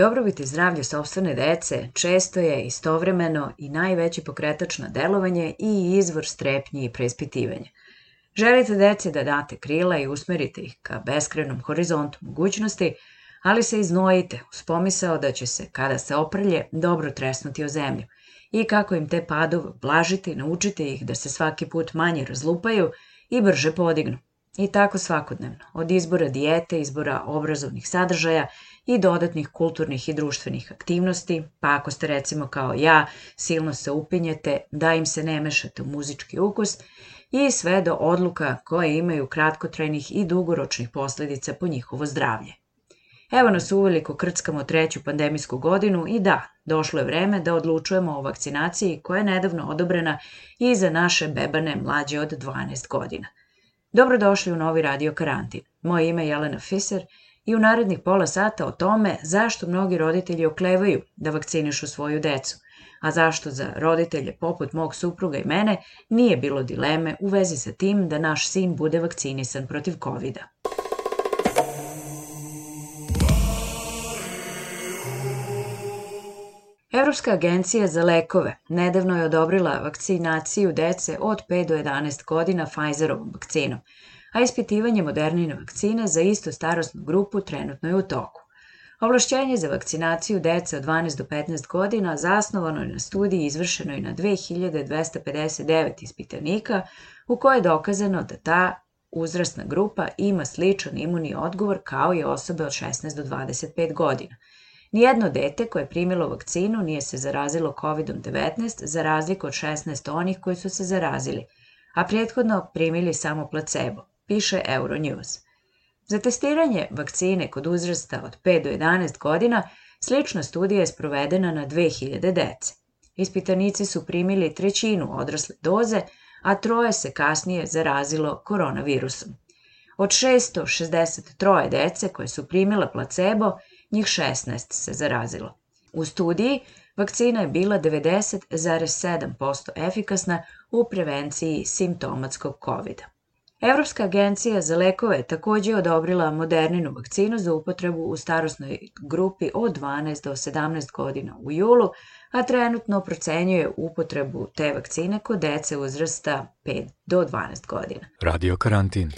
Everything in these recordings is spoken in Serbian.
Dobrobit i zdravlje sobstvene dece često je istovremeno i najveći pokretač na delovanje i izvor strepnji i preispitivanja. Želite deci da date krila i usmerite ih ka beskrenom horizontu mogućnosti, ali se iznojite uz pomisao da će se, kada se oprlje, dobro tresnuti o zemlju i kako im te padove blažiti, naučite ih da se svaki put manje razlupaju i brže podignu. I tako svakodnevno, od izbora dijete, izbora obrazovnih sadržaja i dodatnih kulturnih i društvenih aktivnosti, pa ako ste recimo kao ja, silno se upinjete da im se ne mešate u muzički ukus i sve do odluka koje imaju kratkotrajnih i dugoročnih posledica po njihovo zdravlje. Evo nas uveliko krckamo treću pandemijsku godinu i da, došlo je vreme da odlučujemo o vakcinaciji koja je nedavno odobrena i za naše bebane mlađe od 12 godina. Dobrodošli u novi radio karantin. Moje ime je Jelena Fiser i u narednih pola sata o tome zašto mnogi roditelji oklevaju da vakcinišu svoju decu, a zašto za roditelje poput mog supruga i mene nije bilo dileme u vezi sa tim da naš sin bude vakcinisan protiv covid -a. Evropska agencija za lekove nedavno je odobrila vakcinaciju dece od 5 do 11 godina Pfizerovom vakcinom, a ispitivanje modernine vakcine za isto starostnu grupu trenutno je u toku. Ovlašćenje za vakcinaciju dece od 12 do 15 godina zasnovano je na studiji izvršenoj na 2259 ispitanika u kojoj je dokazano da ta uzrastna grupa ima sličan imunni odgovor kao i osobe od 16 do 25 godina – Nijedno dete koje je primilo vakcinu nije se zarazilo COVID-19 za razliku od 16 onih koji su se zarazili, a prethodno primili samo placebo, piše Euronews. Za testiranje vakcine kod uzrasta od 5 do 11 godina slična studija je sprovedena na 2000 dece. Ispitanici su primili trećinu odrasle doze, a troje se kasnije zarazilo koronavirusom. Od 663 dece koje su primila placebo, njih 16 se zarazilo. U studiji vakcina je bila 90,7% efikasna u prevenciji simptomatskog covid -a. Evropska agencija za lekove takođe je odobrila moderninu vakcinu za upotrebu u starosnoj grupi od 12 do 17 godina u julu, a trenutno procenjuje upotrebu te vakcine kod dece uzrasta 5 do 12 godina. Radio karantin.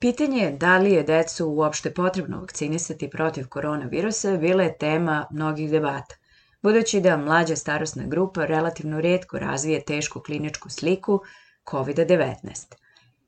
Pitanje da li je decu uopšte potrebno vakcinisati protiv koronavirusa bila je tema mnogih debata. Budući da mlađa starostna grupa relativno redko razvije tešku kliničku sliku COVID-19.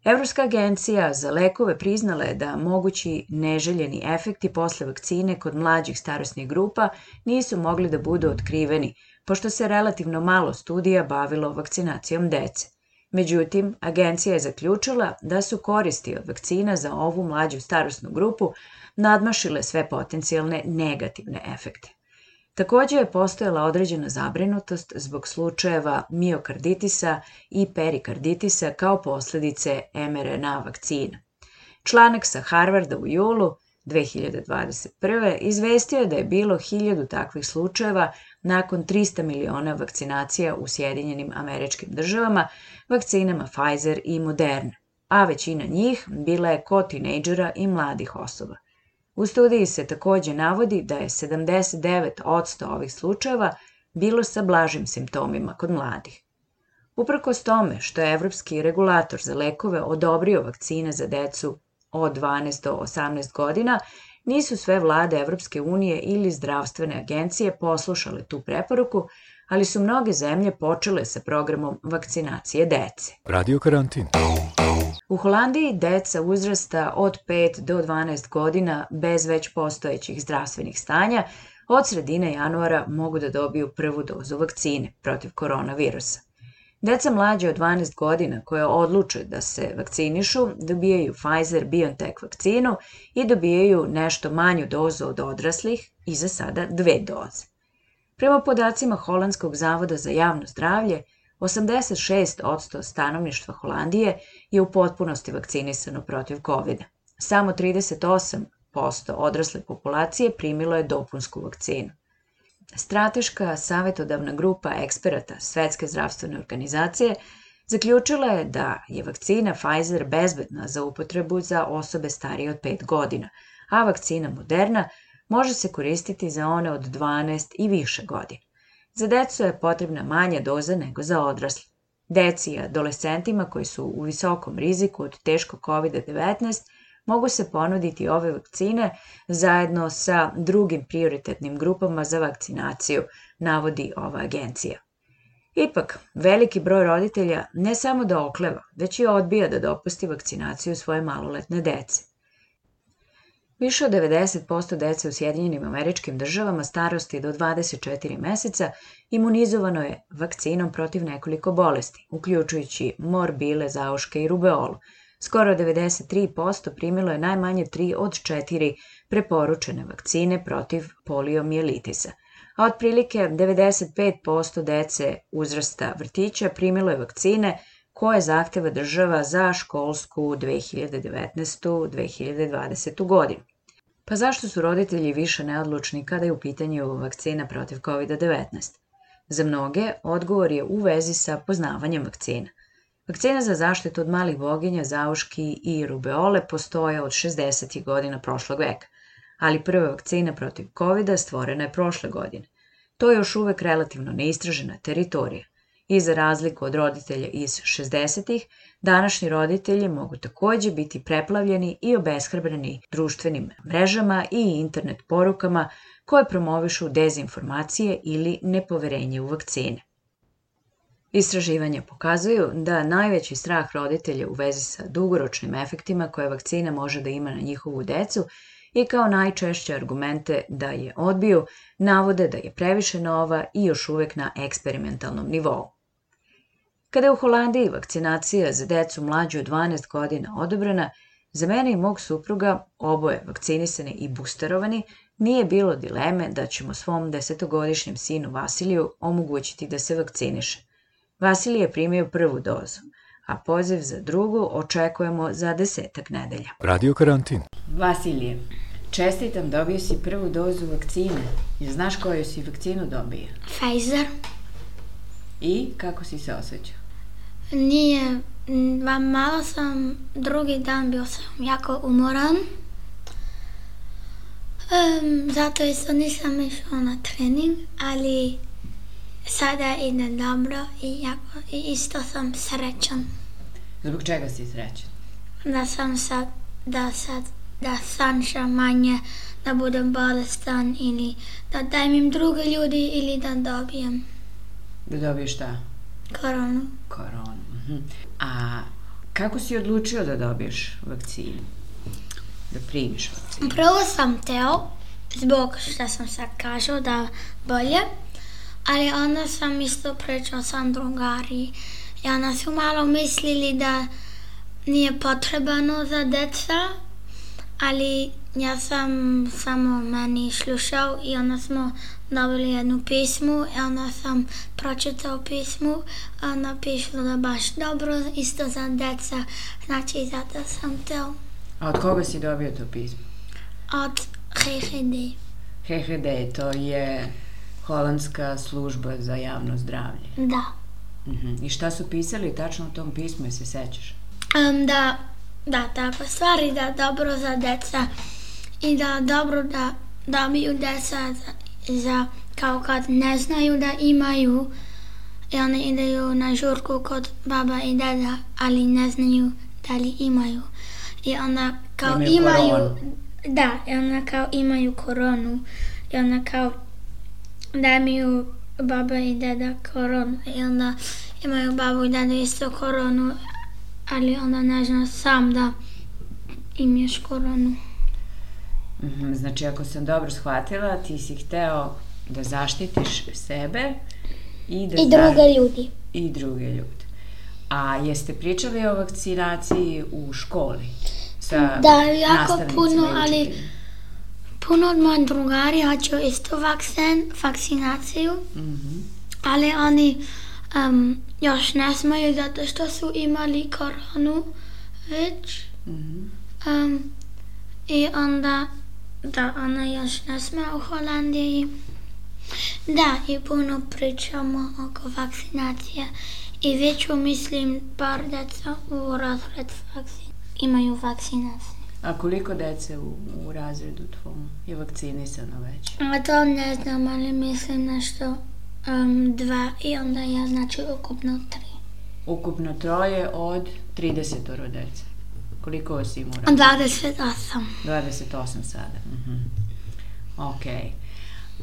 Evropska agencija za lekove priznala je da mogući neželjeni efekti posle vakcine kod mlađih starostnih grupa nisu mogli da budu otkriveni, pošto se relativno malo studija bavilo vakcinacijom dece. Međutim, agencija je zaključila da su koristi od vakcina za ovu mlađu starostnu grupu nadmašile sve potencijalne negativne efekte. Takođe je postojala određena zabrinutost zbog slučajeva miokarditisa i perikarditisa kao posledice mRNA vakcina. Članak sa Harvarda u julu 2021. izvestio je da je bilo hiljadu takvih slučajeva nakon 300 miliona vakcinacija u Sjedinjenim američkim državama, vakcinama Pfizer i Moderna, a većina njih bila je kod tinejdžera i mladih osoba. U studiji se takođe navodi da je 79% ovih slučajeva bilo sa blažim simptomima kod mladih. Uprkos tome što je Evropski regulator za lekove odobrio vakcine za decu od 12 do 18 godina, nisu sve vlade Evropske unije ili zdravstvene agencije poslušale tu preporuku, ali su mnoge zemlje počele sa programom vakcinacije dece. Radio karantin. U Holandiji deca uzrasta od 5 do 12 godina bez već postojećih zdravstvenih stanja od sredine januara mogu da dobiju prvu dozu vakcine protiv koronavirusa. Deca mlađe od 12 godina koje odluče da se vakcinišu dobijaju Pfizer-BioNTech vakcinu i dobijaju nešto manju dozu od odraslih i za sada dve doze. Prema podacima Holandskog zavoda za javno zdravlje, 86% stanovništva Holandije je u potpunosti vakcinisano protiv COVID-a. Samo 38% odrasle populacije primilo je dopunsku vakcinu. Strateška savetodavna grupa eksperata Svetske zdravstvene organizacije zaključila je da je vakcina Pfizer bezbedna za upotrebu za osobe starije od 5 godina, a vakcina Moderna može se koristiti za one od 12 i više godina. Za decu je potrebna manja doza nego za odrasle. Deci i adolescentima koji su u visokom riziku od teškog COVID-19 mogu se ponuditi ove vakcine zajedno sa drugim prioritetnim grupama za vakcinaciju, navodi ova agencija. Ipak, veliki broj roditelja ne samo da okleva, već i odbija da dopusti vakcinaciju svoje maloletne dece. Više od 90% dece u Sjedinjenim američkim državama starosti do 24 meseca imunizovano je vakcinom protiv nekoliko bolesti, uključujući morbile, zauške i rubeolu. Skoro 93% primilo je najmanje 3 od 4 preporučene vakcine protiv poliomijelitisa, a otprilike 95% dece uzrasta vrtića primilo je vakcine koje zahteva država za školsku 2019-2020. godinu. Pa zašto su roditelji više neodlučni kada je u pitanju vakcina protiv COVID-19? Za mnoge odgovor je u vezi sa poznavanjem vakcina. Vakcina za zaštitu od malih boginja, zauški i rubeole postoje od 60. godina prošlog veka, ali prva vakcina protiv COVID-a stvorena je prošle godine. To je još uvek relativno neistražena teritorija i za razliku od roditelja iz 60-ih, današnji roditelji mogu takođe biti preplavljeni i obeshrabreni društvenim mrežama i internet porukama koje promovišu dezinformacije ili nepoverenje u vakcine. Istraživanja pokazuju da najveći strah roditelja u vezi sa dugoročnim efektima koje vakcina može da ima na njihovu decu i kao najčešće argumente da je odbiju, navode da je previše nova i još uvek na eksperimentalnom nivou. Kada je u Holandiji vakcinacija za decu mlađu od 12 godina odobrena, za mene i mog supruga, oboje vakcinisani i boosterovani, nije bilo dileme da ćemo svom desetogodišnjem sinu Vasiliju omogućiti da se vakciniše. Vasilij je primio prvu dozu, a poziv za drugu očekujemo za desetak nedelja. Radio karantin. Vasilije, čestitam, dobio si prvu dozu vakcine. Znaš koju si vakcinu dobio? Pfizer. I kako si se osjećao? Nije, ma malo sam, drugi dan bio sam jako umoran. Um, zato isto nisam išao na trening, ali sada ide dobro i, jako, i isto sam srećan. Zbog čega si srećan? Da sam sad, da sad, da sanša manje, da budem bolestan ili da dajem im druge ljudi ili da dobijem Da dobiješ šta? koronu. Koronu. Mhm. A kako si odlučio da dobiješ vakcinu? Da primiš vakcinu? Prvo sam teo, zbog što sam sad kažao da bolje, ali onda sam isto pričao sam drugari i onda su malo mislili da nije potrebano za deca, ali ja sam samo meni slušao i onda smo dobili jednu pismu i onda sam pročitao pismu, a onda pišlo da baš dobro, isto za deca, znači zato sam teo A od koga si dobio to pismo? od GGD. HHD, to je holandska služba za javno zdravlje. Da. Mhm. I šta su pisali tačno u tom pismu, je se sećaš? Um, da, da, tako stvari da dobro za deca i da dobro da dobiju deca za, za kao kad ne znaju da imaju i oni ideju na žurku kod baba i deda, ali ne znaju da li imaju. I onda kao Imaju imaju... koronu. Da, i onda kao imaju koronu. I onda kao da imaju baba i deda koronu. I onda imaju babu i dedu isto koronu. Ali onda ne zna sam da imaš koronu. Mhm, Znači, ako sam dobro shvatila, ti si hteo da zaštitiš sebe i da I za- druge ljudi. i druge ljude. A jeste pričali o vakcinaciji u školi? Sa Da, jako puno, ali puno od mojih drugari hoću isto vakcin, vakcinaciju, Mhm. ali oni um, još ne smaju zato što su imali koronu već. Mhm. Um, I onda, da, ona još ne sme u Holandiji. Da, i puno pričamo oko vakcinacije. I već mislim par deca u razred vakcin, imaju vakcinaciju. A koliko dece u, u razredu tvom je vakcinisano već? A to ne znam, ali mislim nešto um, dva i onda ja znači ukupno tri. Ukupno troje od 30 dece. Koliko u razredu? 28. 28 sada. Mhm. Ok.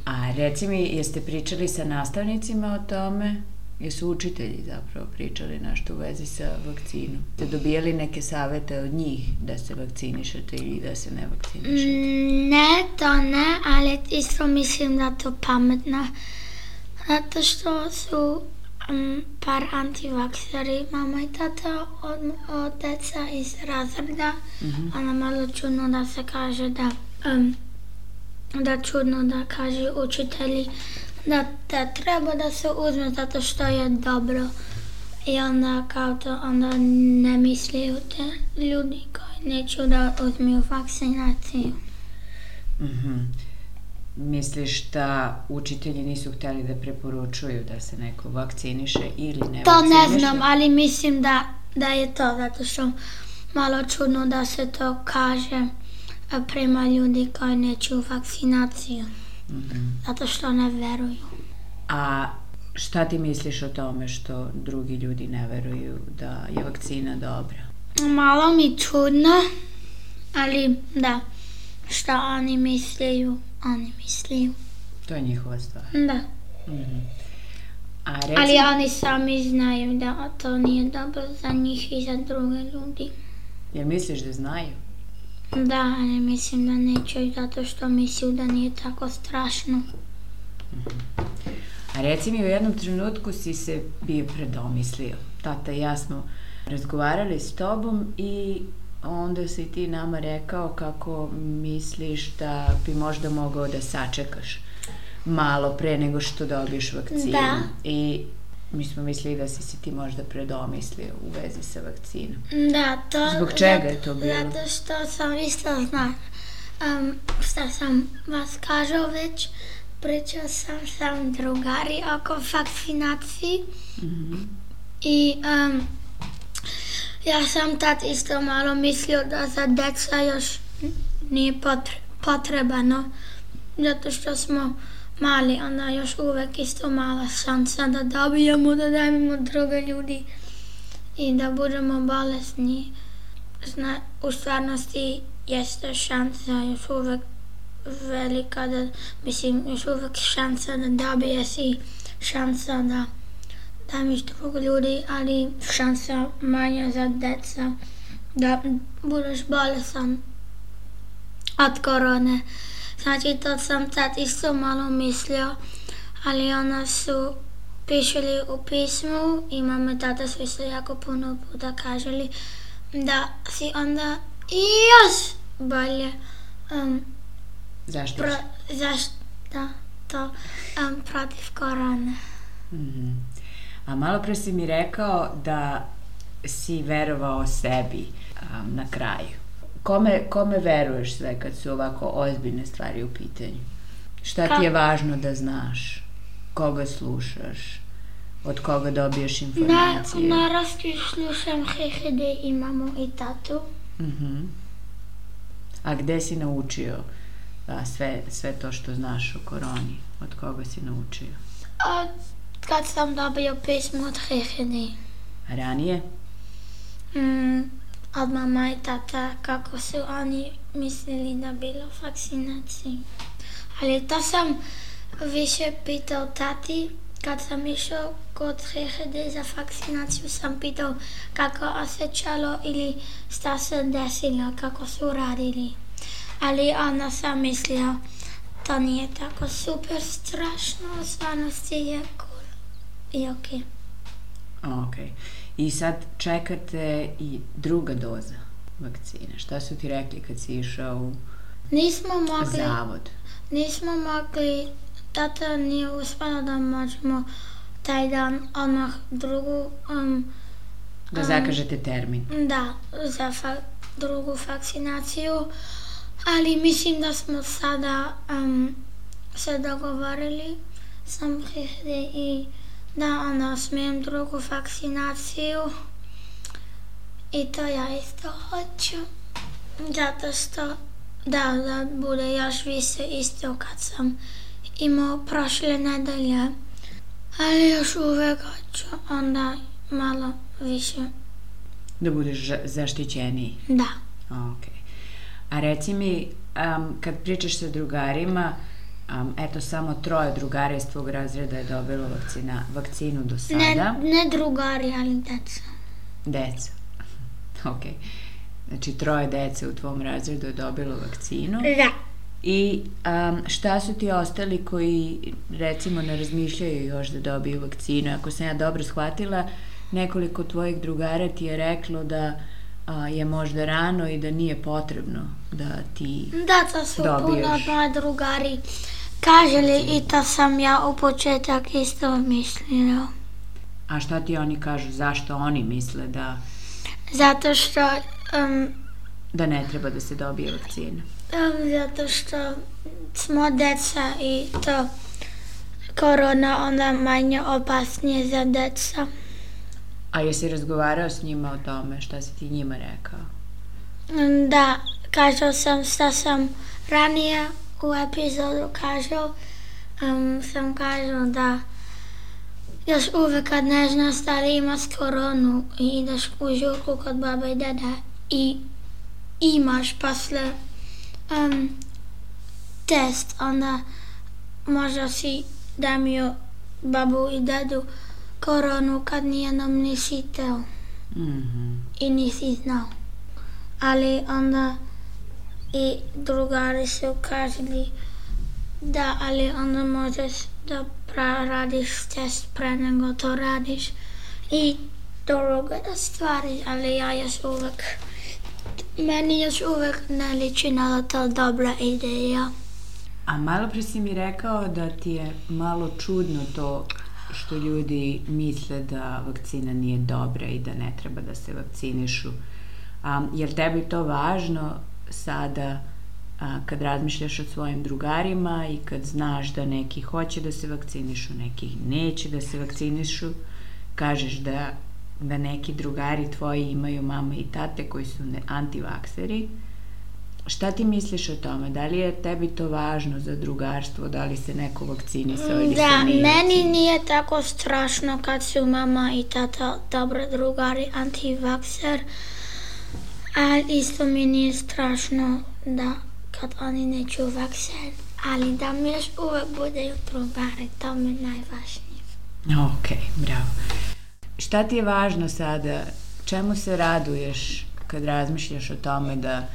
A reci mi, jeste pričali sa nastavnicima o tome? Jesu učitelji zapravo pričali nešto u vezi sa vakcinom? Ste dobijali neke savete od njih da se vakcinišete ili da se ne vakcinišete? Mm, Ne, to ne, ali isto mislim da to pametno. Zato što su par antivakseri, mama i tata od, od deca iz razreda. Ono malo čudno da se kaže da, um, da čudno da kaže učitelji da, da treba da se uzme zato što je dobro. I onda kao to onda ne misliju te ljudi koji neću da uzmiju vakcinaciju. Mhm. Misliš da učitelji nisu hteli da preporučuju da se neko vakciniše ili ne To ne znam, ali mislim da, da je to, zato što malo čudno da se to kaže prema ljudi koji neću vakcinaciju. Zato što ne veruju. A šta ti misliš o tome što drugi ljudi ne veruju da je vakcina dobra? Malo mi čudno, ali da, šta oni misliju, oni misliju. To je njihova stvar. Da, A reci, ali oni sami znaju da to nije dobro za njih i za druge ljudi. jel misliš da znaju? Da, ali mislim da neće zato što misle da nije tako strašno. A reci mi, u jednom trenutku si se bio predomislio. Tata i ja smo razgovarali s tobom i onda si ti nama rekao kako misliš da bi možda mogao da sačekaš malo pre nego što dobiješ vakcinu. Da. I mi smo mislili da si se ti možda predomislio u vezi sa vakcinom. Da, to... Zbog čega zato- je to bilo? Zato što sam isto zna. Um, šta sam vas kažao već, pričao sam sa drugari oko vakcinaciji. Mhm. I um, ja sam tad isto malo mislio da za deca još nije potre- potrebano, zato što smo mali, onda još uvek isto mala šansa da dobijemo, da dajemo druge ljudi i da budemo bolesni. Zna, u stvarnosti jeste šansa još uvek velika da, mislim, još uvek šansa da dobiješ i šansa da daješ drugo ljudi, ali šansa manja za deca da budeš bolesan od korone. Znači, to sam tad isto malo mislio, ali ona su pišali u pismu i mama i tata su isto jako puno puta kažali da si onda još bolje um, Zašto? pro, zašto to um, protiv korone. Mhm. A malo pre si mi rekao da si verovao sebi um, na kraju. Kome, kome veruješ sve kad su ovako ozbiljne stvari u pitanju? Šta ti je važno da znaš? Koga slušaš? Od koga dobiješ Na, informacije? naravski slušam HHD i mamu i tatu. Mhm. A gde si naučio a, sve, sve to što znaš o koroni? Od koga si naučio? Od kad sam dobio pismo od HHD. A ranije? Mm, od mama i tata kako su oni mislili da bilo vakcinaciji. Ali to sam više pitao tati kad sam išao kod Hehede za vakcinaciju sam pitao kako osjećalo ili šta se desilo, kako su radili. Ali ona sam mislila to nije tako super strašno, u stvarnosti je i okej. Ok. I sad čekate i druga doza vakcine. Šta su ti rekli kad si išao u Nismo mogli, zavod? nismo mogli, tata nije uspela da možemo taj dan odmah drugu, um, Da zakažete termin. da, za fa- drugu vakcinaciju, ali mislim da smo sada um, se dogovorili sam Hihde i da ona smijem drugu vakcinaciju i to ja isto hoću. Zato što da, da bude još više isto kad sam imao prošle nedelje. Ali još uvek hoću onda malo više. Da budeš zaštićeniji. Da. Ok. A reci mi, um, kad pričaš sa drugarima, um, eto samo troje drugara iz tvog razreda je dobilo vakcina, vakcinu do sada. Ne, ne drugari, ali deca. Deca. Ok. Znači, troje dece u tvom razredu je dobilo vakcinu. Da. I um, šta su ti ostali koji, recimo, ne razmišljaju još da dobiju vakcinu? Ako sam ja dobro shvatila, nekoliko tvojih drugara ti je reklo da a, je možda rano i da nije potrebno da ti... Da, to su Dobiješ. puno moji drugari kaželi i to sam ja u početak isto mislila. A šta ti oni kažu? Zašto oni misle da, Zato što, um, da ne treba da se dobije vakcina? um, zato što smo deca i to korona onda manje opasnije za deca. A jesi razgovarao s njima o tome? Šta si ti njima rekao? Da, kažao sam šta sam ranije u epizodu kažao. Um, sam kažao da još uvek kad ne znaš da li imaš koronu i ideš u žurku kod baba i deda i imaš posle um, test, onda možda si damio babu i dedu koronu kad nijednom nisi teo Mhm. i nisi znao. Ali onda i drugari su kažili da, ali onda možeš da radiš test pre nego to radiš i druga stvari, ali ja još uvek meni još uvek ne liči na da to dobra ideja. A malo pre si mi rekao da ti je malo čudno to što ljudi misle da vakcina nije dobra i da ne treba da se vakcinišu. A, je li tebi to važno sada a, kad razmišljaš o svojim drugarima i kad znaš da neki hoće da se vakcinišu, neki neće da se vakcinišu, kažeš da, da neki drugari tvoji imaju mama i tate koji su antivakseri, Šta ti misliš o tome? Da li je tebi to važno za drugarstvo? Da li se neko vakcinisao ili Da, se nije meni vakcinisao? nije tako strašno kad su mama i tata dobri drugari antivakser, ali isto mi nije strašno da kad oni neću vakser, ali da mi još uvek budeju drugari, to mi je najvažnije. Ok, bravo. Šta ti je važno sada? Čemu se raduješ kad razmišljaš o tome da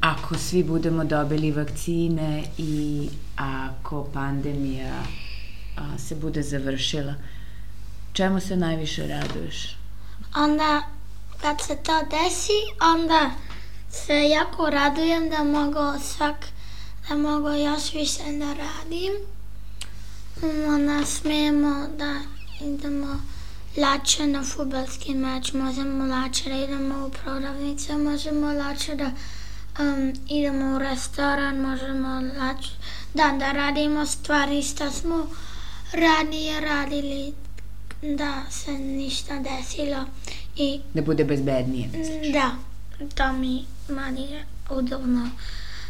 ako svi budemo dobili vakcine i ako pandemija a, se bude završila, čemu se najviše raduješ? Onda kad se to desi, onda se jako radujem da mogu svak, da mogu još više da radim. Onda smijemo da idemo lače na futbalski meč, možemo lače da idemo u prodavnice, možemo lače da um, idemo u restoran, možemo lače da, da radimo stvari što smo ranije radili da se ništa desilo i Da bude bezbednije, misliš? da, to mi je udobno.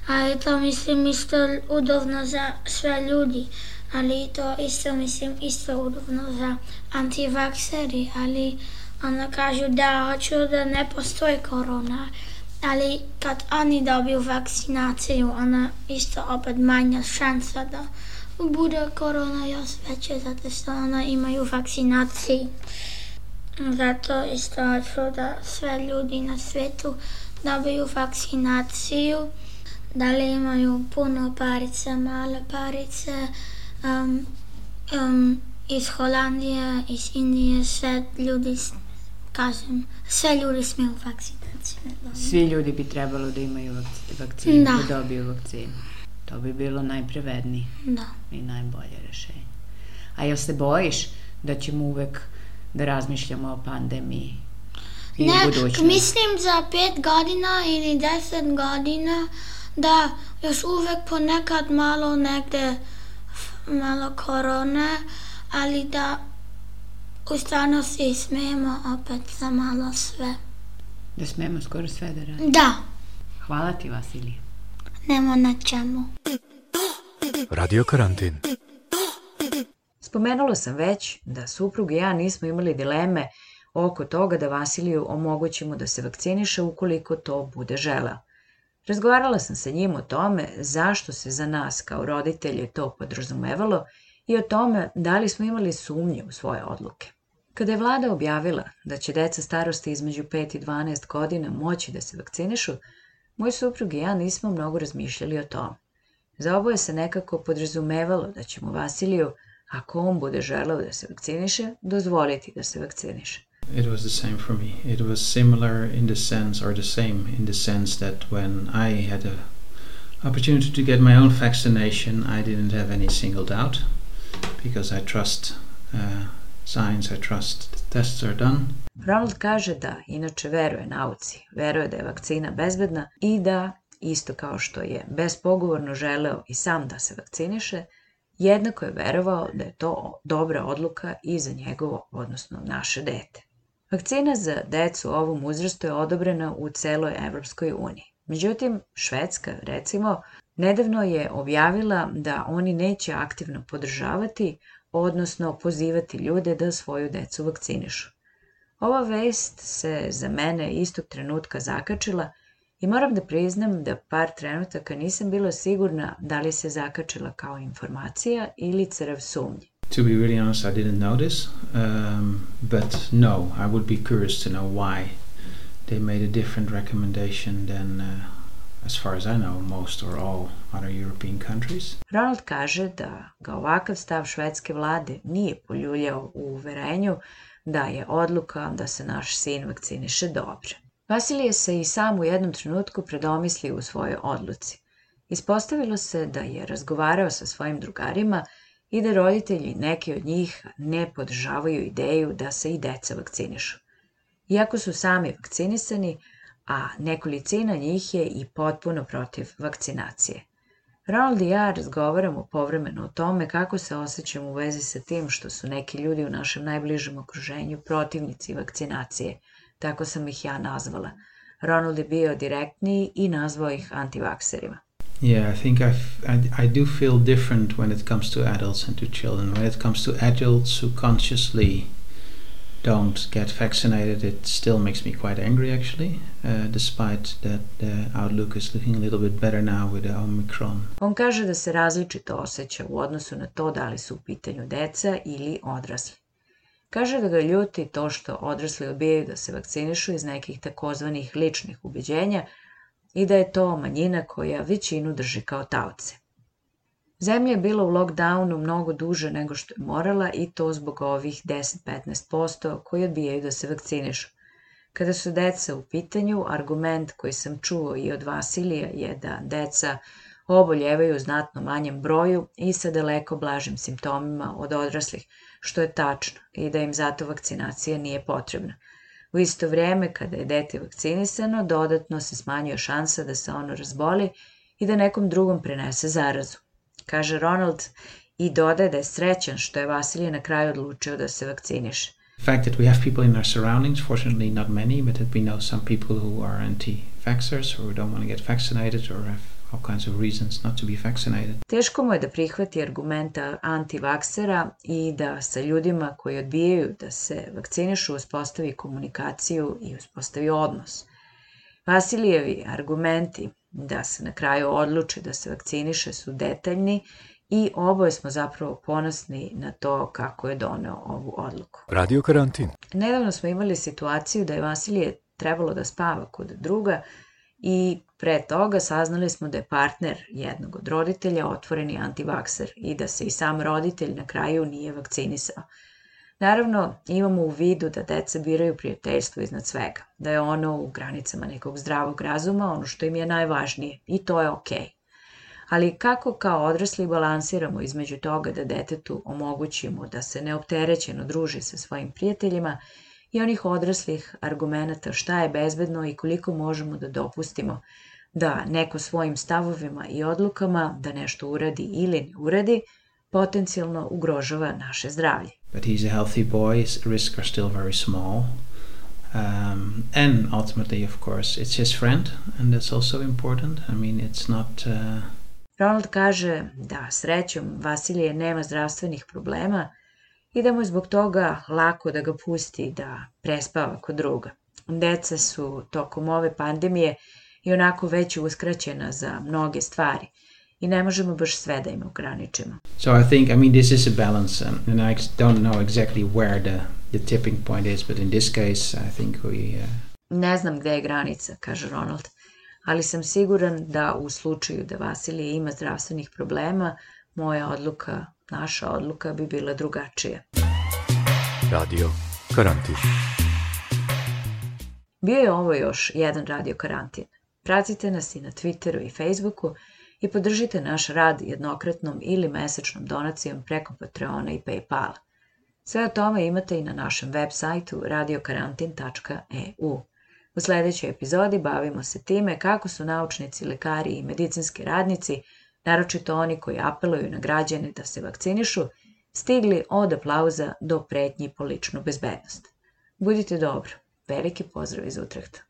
Ali to mislim isto udobno za sve ljudi, ali to isto mislim isto udobno za antivakseri, ali Onda kažu da hoću da ne postoji korona, ali kad oni dobiju vakcinaciju, ona isto opet manja šansa da bude korona još veće, zato što ona imaju vakcinaciju. Zato isto hoću da sve ljudi na svetu dobiju vakcinaciju, da li imaju puno parice, male parice, um, um, iz Holandije, iz Indije, sve ljudi, kažem, sve ljudi smiju vakcinaciju. Svi ljudi bi trebalo da imaju vakci- vakcinu. Da. da dobiju vakcinu. To bi bilo najprevednije Da. i najbolje rešenje. A jel se bojiš da ćemo uvek da razmišljamo o pandemiji i Ne, budućnosti? mislim za pet godina ili deset godina da još uvek ponekad malo negde malo korone, ali da u stvarnosti smijemo opet za malo sve. Da smemo skoro sve da radimo. Da, Hvala ti, Vasilije. nema na čemu. Radio karantin. Spomenula sam već da suprug i ja nismo imali dileme oko toga da Vasiliju omogućimo da se vakciniše ukoliko to bude želeo. Razgovarala sam sa njim o tome zašto se za nas kao roditelje to podrazumevalo i o tome da li smo imali sumnje u svoje odluke. Kada je vlada objavila da će deca starosti između 5 i 12 godina moći da se vakcinišu, moj suprug i ja nismo mnogo razmišljali o tome. Za oboje se nekako podrazumevalo da ćemo Vasiliju, ako on bude želeo da se vakciniše, dozvoliti da se vakciniše. It was the same for me. It was similar in the sense, or the same in the sense that when I had a opportunity to get my own vaccination, I didn't have any single doubt because I trust uh, science. I trust the tests are done. Ronald kaže da inače veruje nauci, veruje da je vakcina bezbedna i da, isto kao što je bespogovorno želeo i sam da se vakciniše, jednako je verovao da je to dobra odluka i za njegovo, odnosno naše dete. Vakcina za decu u ovom uzrastu je odobrena u celoj Evropskoj uniji. Međutim, Švedska, recimo, nedavno je objavila da oni neće aktivno podržavati, odnosno pozivati ljude da svoju decu vakcinišu. Ova vest se za mene istog trenutka zakačila i moram da priznam da par trenutaka nisam bila sigurna da li se zakačila kao informacija ili crv sumnje. To be really honest, I didn't know this, um, but no, I would be curious to know why they made a different recommendation than, uh, as far as I know, most or all other European countries. Ronald kaže da ga ovakav stav švedske vlade nije poljuljao u uverenju da je odluka da se naš sin vakciniše dobra. Vasilije se i sam u jednom trenutku predomislio u svojoj odluci. Ispostavilo se da je razgovarao sa svojim drugarima i da roditelji, neki od njih, ne podržavaju ideju da se i deca vakcinišu. Iako su sami vakcinisani, a nekolicina njih je i potpuno protiv vakcinacije. Ronald i ja razgovaramo povremeno o tome kako se osjećamo u vezi sa tim što su neki ljudi u našem najbližem okruženju protivnici vakcinacije, tako sam ih ja nazvala. Ronald je bio direktniji i nazvao ih antivakserima. Yeah, I think I've, I, I do feel different when it comes to adults and to children. When it comes to adults who consciously don't get vaccinated, it still makes me quite angry actually, uh, despite that the outlook is looking a little bit better now with the Omicron. On kaže da se različito osjeća u odnosu na to da li su u pitanju deca ili odrasli. Kaže da ga ljuti to što odrasli odbijaju da se vakcinišu iz nekih takozvanih ličnih ubeđenja i da je to manjina koja većinu drži kao taoce. Zemlja je bila u lockdownu mnogo duže nego što je morala i to zbog ovih 10-15% koji odbijaju da se vakcinišu. Kada su deca u pitanju, argument koji sam čuo i od Vasilija je da deca oboljevaju u znatno manjem broju i sa daleko blažim simptomima od odraslih, što je tačno i da im zato vakcinacija nije potrebna. U isto vrijeme, kada je dete vakcinisano, dodatno se smanjuje šansa da se ono razboli i da nekom drugom prenese zarazu. Kaže Ronald i dodaje da je srećan što je Vasilije na kraju odlučio da se vakciniše. The fact that we have people in our surroundings, fortunately not many, but that we know some people who are anti-vaxxers or who don't want to get vaccinated or have all kinds of reasons not to be vaccinated. Teško mu je da prihvati argumenta antivaksera i da sa ljudima koji odbijaju da se vakcinišu uspostavi komunikaciju i uspostavi odnos. Vasilijevi argumenti da se na kraju odluči da se vakciniše su detaljni i oboje smo zapravo ponosni na to kako je doneo ovu odluku. Radio karantin. Nedavno smo imali situaciju da je Vasilije trebalo da spava kod druga i pre toga saznali smo da je partner jednog od roditelja otvoreni antivakser i da se i sam roditelj na kraju nije vakcinisao. Naravno, imamo u vidu da deca biraju prijateljstvo iznad svega, da je ono u granicama nekog zdravog razuma ono što im je najvažnije i to je okej. Okay. Ali kako kao odrasli balansiramo između toga da detetu omogućimo da se neopterećeno druži sa svojim prijateljima i onih odraslih argumenta šta je bezbedno i koliko možemo da dopustimo da neko svojim stavovima i odlukama da nešto uradi ili ne uradi, potencijalno ugrožava naše zdravlje. But he's a healthy boy, his risks are still very small. Um, and ultimately, of course, it's his friend, and that's also important. I mean, it's not... Uh... Ronald kaže da srećom Vasilije nema zdravstvenih problema i da mu je zbog toga lako da ga pusti da prespava kod druga. Deca su tokom ove pandemije i onako već uskraćena za mnoge stvari i ne možemo baš sve da im ograničimo. So I think, I mean, this is a balance, um, and I don't know exactly where the, the tipping point is, but in this case, I think we... Uh... Ne znam gde je granica, kaže Ronald, ali sam siguran da u slučaju da Vasilije ima zdravstvenih problema, moja odluka, naša odluka bi bila drugačija. Radio karantin. Bio je ovo još jedan radio karantin. Pratite nas i na Twitteru i Facebooku i podržite naš rad jednokratnom ili mesečnom donacijom preko Patreona i Paypala. Sve o tome imate i na našem web sajtu radiokarantin.eu. U sledećoj epizodi bavimo se time kako su naučnici, lekari i medicinski radnici, naročito oni koji apeluju na građane da se vakcinišu, stigli od aplauza do pretnji po ličnu bezbednost. Budite dobro. Veliki pozdrav iz Utrehta.